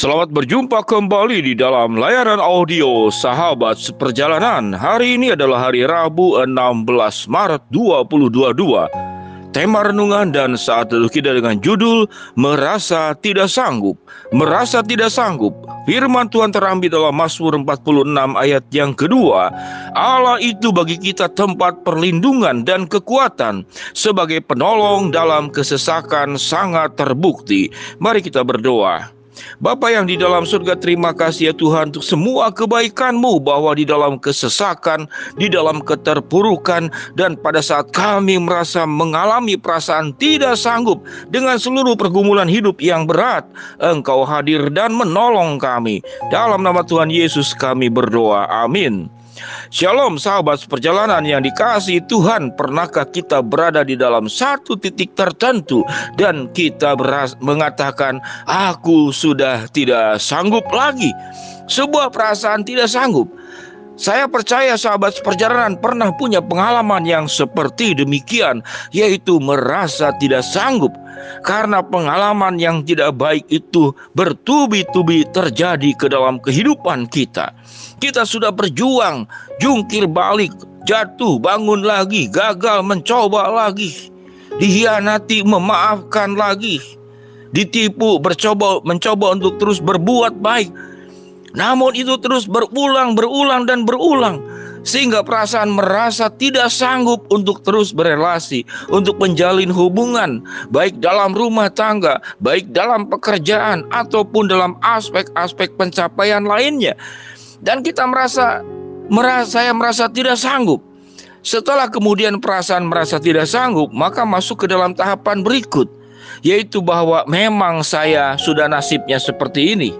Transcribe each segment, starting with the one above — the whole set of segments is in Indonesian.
Selamat berjumpa kembali di dalam layanan audio Sahabat Seperjalanan. Hari ini adalah hari Rabu 16 Maret 2022. Tema renungan dan saat teduh kita dengan judul Merasa Tidak Sanggup. Merasa tidak sanggup. Firman Tuhan terambil dalam Mazmur 46 ayat yang kedua. Allah itu bagi kita tempat perlindungan dan kekuatan sebagai penolong dalam kesesakan sangat terbukti. Mari kita berdoa. Bapa yang di dalam surga terima kasih ya Tuhan untuk semua kebaikan-Mu bahwa di dalam kesesakan, di dalam keterpurukan dan pada saat kami merasa mengalami perasaan tidak sanggup dengan seluruh pergumulan hidup yang berat, Engkau hadir dan menolong kami. Dalam nama Tuhan Yesus kami berdoa. Amin. Shalom sahabat perjalanan yang dikasih Tuhan Pernahkah kita berada di dalam satu titik tertentu Dan kita beras mengatakan Aku sudah tidak sanggup lagi. Sebuah perasaan tidak sanggup saya percaya sahabat perjalanan pernah punya pengalaman yang seperti demikian, yaitu merasa tidak sanggup karena pengalaman yang tidak baik itu bertubi-tubi terjadi ke dalam kehidupan kita. Kita sudah berjuang, jungkir balik, jatuh, bangun lagi, gagal, mencoba lagi, dihianati, memaafkan lagi, ditipu, bercoba, mencoba untuk terus berbuat baik. Namun itu terus berulang, berulang, dan berulang sehingga perasaan merasa tidak sanggup untuk terus berelasi, untuk menjalin hubungan, baik dalam rumah tangga, baik dalam pekerjaan, ataupun dalam aspek-aspek pencapaian lainnya dan kita merasa merasa saya merasa tidak sanggup. Setelah kemudian perasaan merasa tidak sanggup, maka masuk ke dalam tahapan berikut, yaitu bahwa memang saya sudah nasibnya seperti ini.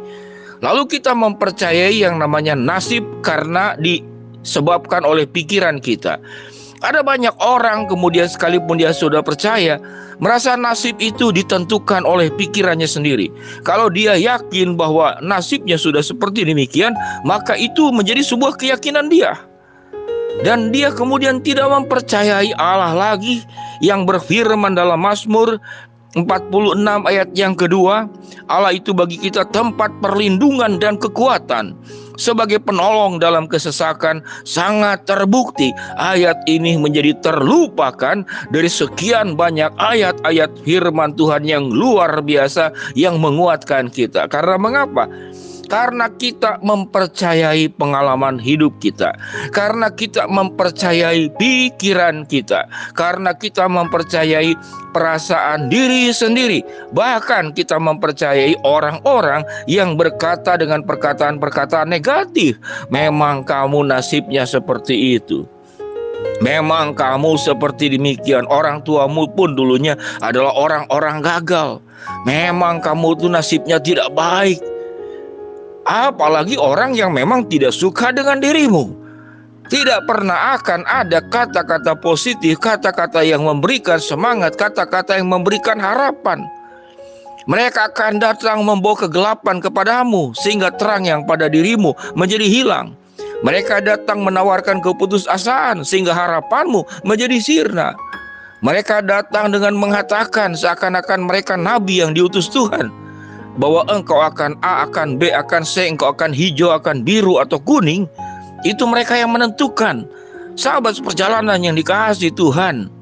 Lalu kita mempercayai yang namanya nasib karena disebabkan oleh pikiran kita. Ada banyak orang kemudian sekalipun dia sudah percaya merasa nasib itu ditentukan oleh pikirannya sendiri. Kalau dia yakin bahwa nasibnya sudah seperti demikian, maka itu menjadi sebuah keyakinan dia. Dan dia kemudian tidak mempercayai Allah lagi yang berfirman dalam Mazmur 46 ayat yang kedua, Allah itu bagi kita tempat perlindungan dan kekuatan sebagai penolong dalam kesesakan sangat terbukti ayat ini menjadi terlupakan dari sekian banyak ayat-ayat firman Tuhan yang luar biasa yang menguatkan kita. Karena mengapa? Karena kita mempercayai pengalaman hidup kita, karena kita mempercayai pikiran kita, karena kita mempercayai perasaan diri sendiri, bahkan kita mempercayai orang-orang yang berkata dengan perkataan-perkataan negatif. Memang kamu nasibnya seperti itu. Memang kamu seperti demikian. Orang tuamu pun dulunya adalah orang-orang gagal. Memang kamu itu nasibnya tidak baik apalagi orang yang memang tidak suka dengan dirimu. Tidak pernah akan ada kata-kata positif, kata-kata yang memberikan semangat, kata-kata yang memberikan harapan. Mereka akan datang membawa kegelapan kepadamu sehingga terang yang pada dirimu menjadi hilang. Mereka datang menawarkan keputusasaan sehingga harapanmu menjadi sirna. Mereka datang dengan mengatakan seakan-akan mereka nabi yang diutus Tuhan bahwa engkau akan A, akan B, akan C, engkau akan hijau, akan biru atau kuning, itu mereka yang menentukan. Sahabat perjalanan yang dikasih Tuhan.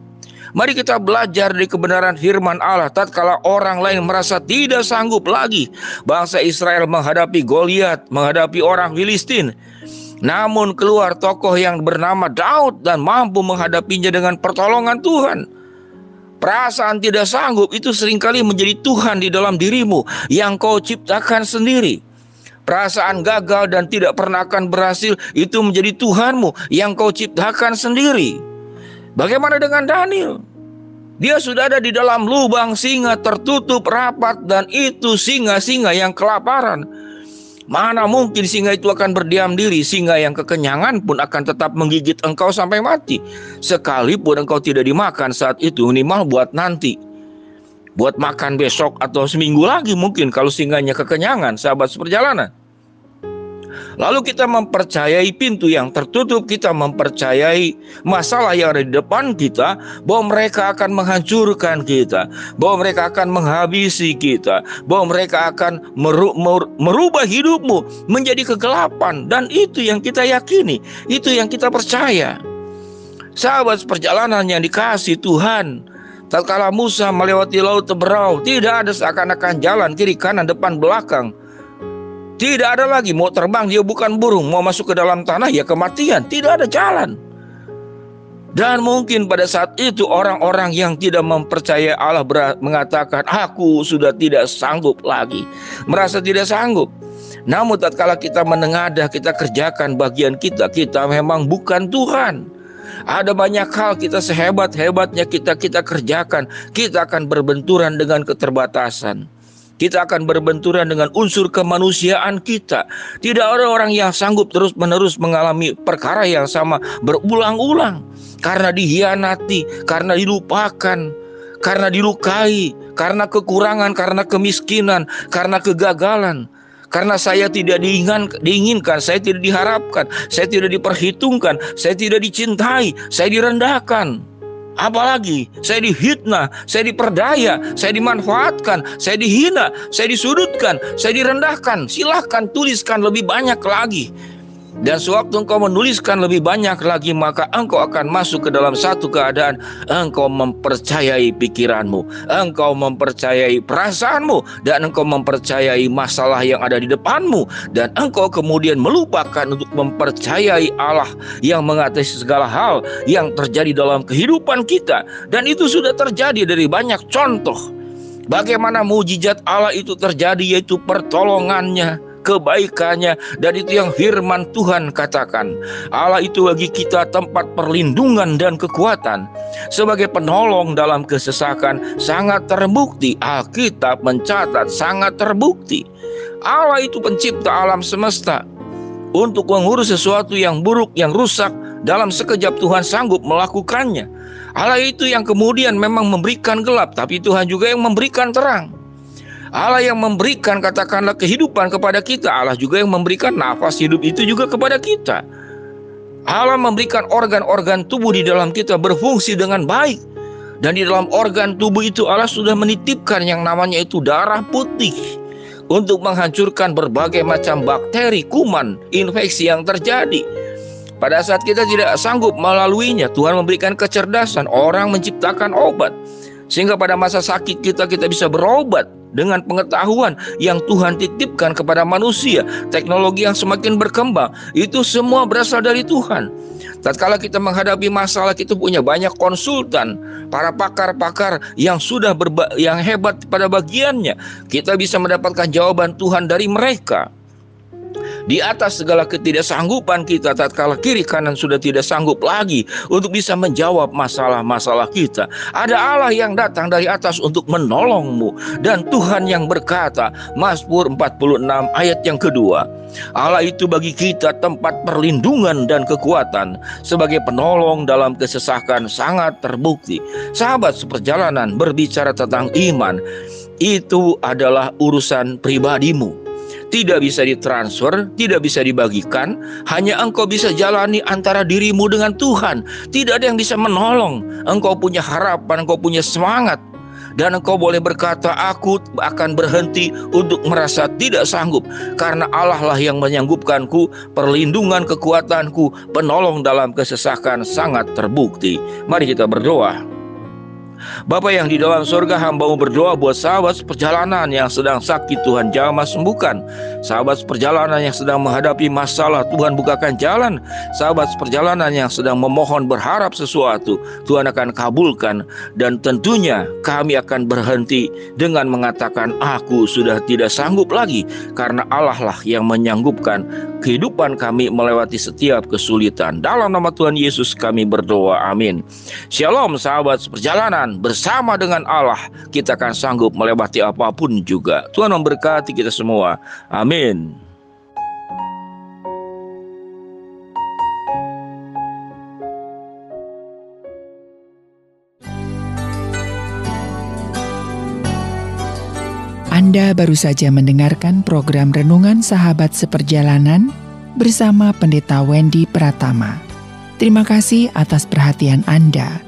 Mari kita belajar dari kebenaran firman Allah tatkala orang lain merasa tidak sanggup lagi bangsa Israel menghadapi Goliat, menghadapi orang Filistin. Namun keluar tokoh yang bernama Daud dan mampu menghadapinya dengan pertolongan Tuhan. Perasaan tidak sanggup itu sering kali menjadi Tuhan di dalam dirimu yang kau ciptakan sendiri. Perasaan gagal dan tidak pernah akan berhasil itu menjadi Tuhanmu yang kau ciptakan sendiri. Bagaimana dengan Daniel? Dia sudah ada di dalam lubang singa tertutup rapat dan itu singa-singa yang kelaparan. Mana mungkin singa itu akan berdiam diri, singa yang kekenyangan pun akan tetap menggigit engkau sampai mati. Sekalipun engkau tidak dimakan saat itu, minimal buat nanti. Buat makan besok atau seminggu lagi mungkin kalau singanya kekenyangan, sahabat seperjalanan. Lalu kita mempercayai pintu yang tertutup, kita mempercayai masalah yang ada di depan kita, bahwa mereka akan menghancurkan kita, bahwa mereka akan menghabisi kita, bahwa mereka akan meru merubah hidupmu menjadi kegelapan, dan itu yang kita yakini, itu yang kita percaya. Sahabat perjalanan yang dikasih Tuhan, tatkala Musa melewati laut Teberau, tidak ada seakan-akan jalan kiri kanan depan belakang tidak ada lagi mau terbang dia bukan burung, mau masuk ke dalam tanah ya kematian, tidak ada jalan. Dan mungkin pada saat itu orang-orang yang tidak mempercayai Allah mengatakan, "Aku sudah tidak sanggup lagi." Merasa tidak sanggup. Namun tatkala kita menengadah, kita kerjakan bagian kita, kita memang bukan Tuhan. Ada banyak hal kita sehebat-hebatnya kita kita kerjakan, kita akan berbenturan dengan keterbatasan. Kita akan berbenturan dengan unsur kemanusiaan kita. Tidak ada orang yang sanggup terus-menerus mengalami perkara yang sama berulang-ulang karena dihianati, karena dilupakan, karena dilukai, karena kekurangan, karena kemiskinan, karena kegagalan. Karena saya tidak diinginkan, saya tidak diharapkan, saya tidak diperhitungkan, saya tidak dicintai, saya direndahkan. Apalagi saya dihitnah, saya diperdaya, saya dimanfaatkan, saya dihina, saya disudutkan, saya direndahkan. Silahkan tuliskan lebih banyak lagi. Dan sewaktu engkau menuliskan lebih banyak lagi Maka engkau akan masuk ke dalam satu keadaan. Engkau mempercayai pikiranmu Engkau mempercayai perasaanmu Dan engkau mempercayai masalah yang ada di depanmu. Dan engkau kemudian melupakan untuk mempercayai Allah Yang mengatasi segala hal yang terjadi dalam kehidupan kita. Dan itu sudah terjadi dari banyak contoh. Bagaimana mujizat Allah itu terjadi yaitu pertolongannya kebaikannya dan itu yang firman Tuhan katakan. Allah itu bagi kita tempat perlindungan dan kekuatan. Sebagai penolong dalam kesesakan sangat terbukti. Alkitab mencatat sangat terbukti. Allah itu pencipta alam semesta. Untuk mengurus sesuatu yang buruk yang rusak dalam sekejap Tuhan sanggup melakukannya. Allah itu yang kemudian memang memberikan gelap tapi Tuhan juga yang memberikan terang Allah yang memberikan katakanlah kehidupan kepada kita, Allah juga yang memberikan nafas hidup itu juga kepada kita. Allah memberikan organ-organ tubuh di dalam kita berfungsi dengan baik. Dan di dalam organ tubuh itu Allah sudah menitipkan yang namanya itu darah putih untuk menghancurkan berbagai macam bakteri, kuman, infeksi yang terjadi. Pada saat kita tidak sanggup melaluinya, Tuhan memberikan kecerdasan, orang menciptakan obat. Sehingga pada masa sakit kita kita bisa berobat dengan pengetahuan yang Tuhan titipkan kepada manusia, teknologi yang semakin berkembang, itu semua berasal dari Tuhan. Tatkala kita menghadapi masalah kita punya banyak konsultan, para pakar-pakar yang sudah berba yang hebat pada bagiannya. Kita bisa mendapatkan jawaban Tuhan dari mereka. Di atas segala ketidaksanggupan kita tatkala kiri kanan sudah tidak sanggup lagi untuk bisa menjawab masalah-masalah kita. Ada Allah yang datang dari atas untuk menolongmu dan Tuhan yang berkata, Mazmur 46 ayat yang kedua, Allah itu bagi kita tempat perlindungan dan kekuatan sebagai penolong dalam kesesakan sangat terbukti. Sahabat seperjalanan berbicara tentang iman, itu adalah urusan pribadimu tidak bisa ditransfer, tidak bisa dibagikan, hanya engkau bisa jalani antara dirimu dengan Tuhan. Tidak ada yang bisa menolong. Engkau punya harapan, engkau punya semangat. Dan engkau boleh berkata, aku akan berhenti untuk merasa tidak sanggup. Karena Allah lah yang menyanggupkanku, perlindungan kekuatanku, penolong dalam kesesakan sangat terbukti. Mari kita berdoa. Bapak yang di dalam surga hambamu berdoa buat sahabat perjalanan yang sedang sakit Tuhan jamah sembuhkan. Sahabat perjalanan yang sedang menghadapi masalah Tuhan bukakan jalan. Sahabat perjalanan yang sedang memohon berharap sesuatu Tuhan akan kabulkan. Dan tentunya kami akan berhenti dengan mengatakan Aku sudah tidak sanggup lagi Karena Allah lah yang menyanggupkan kehidupan kami melewati setiap kesulitan. Dalam nama Tuhan Yesus kami berdoa amin. Shalom sahabat perjalanan Tuhan bersama dengan Allah kita akan sanggup melewati apa pun juga. Tuhan memberkati kita semua. Amin. Anda baru saja mendengarkan program Renungan Sahabat Seperjalanan bersama Pendeta Wendy Pratama. Terima kasih atas perhatian Anda.